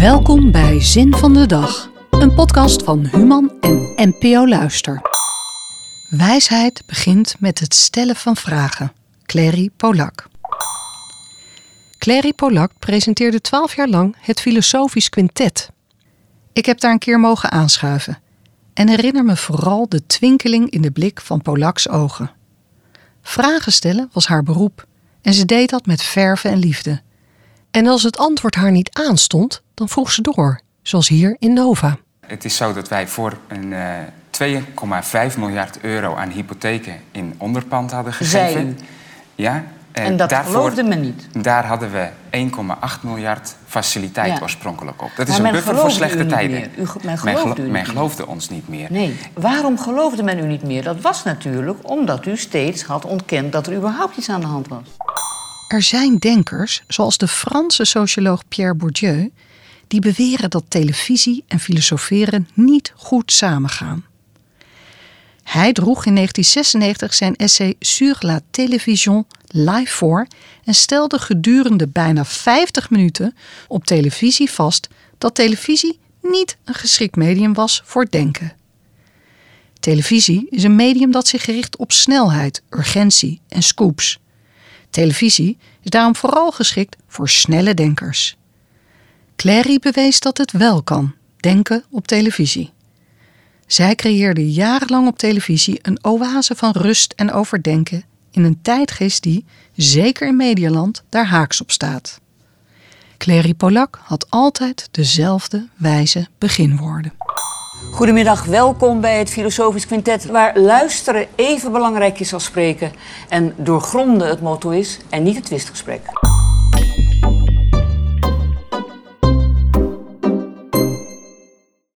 Welkom bij Zin van de Dag, een podcast van Human en NPO Luister. Wijsheid begint met het stellen van vragen. Clary Polak. Clary Polak presenteerde twaalf jaar lang het Filosofisch Quintet. Ik heb daar een keer mogen aanschuiven en herinner me vooral de twinkeling in de blik van Polaks ogen. Vragen stellen was haar beroep en ze deed dat met verve en liefde. En als het antwoord haar niet aanstond, dan vroeg ze door, zoals hier in Nova. Het is zo dat wij voor een uh, 2,5 miljard euro aan hypotheken in onderpand hadden gegeven. Zij. Ja, uh, en dat daarvoor, geloofde men niet. Daar hadden we 1,8 miljard faciliteit Ja. oorspronkelijk op. Dat Maar is een men buffer voor slechte u niet tijden. meer. U men men, geloofde u niet men geloofde ons niet meer. Nee. Waarom geloofde men u niet meer? Dat was natuurlijk omdat u steeds had ontkend dat er überhaupt iets aan de hand was. Er zijn denkers, zoals de Franse socioloog Pierre Bourdieu, die beweren dat televisie en filosoferen niet goed samengaan. Hij droeg in 1996 zijn essay Sur la télévision live voor en stelde gedurende bijna 50 minuten op televisie vast dat televisie niet een geschikt medium was voor denken. Televisie is een medium dat zich richt op snelheid, urgentie en scoops. Televisie is daarom vooral geschikt voor snelle denkers. Clary bewees dat het wel kan, denken op televisie. Zij creëerde jarenlang op televisie een oase van rust en overdenken in een tijdgeest die, zeker in Medialand, daar haaks op staat. Clary Polak had altijd dezelfde wijze beginwoorden. Goedemiddag, welkom bij het Filosofisch Quintet, waar luisteren even belangrijk is als spreken en doorgronden het motto is en niet het twistgesprek.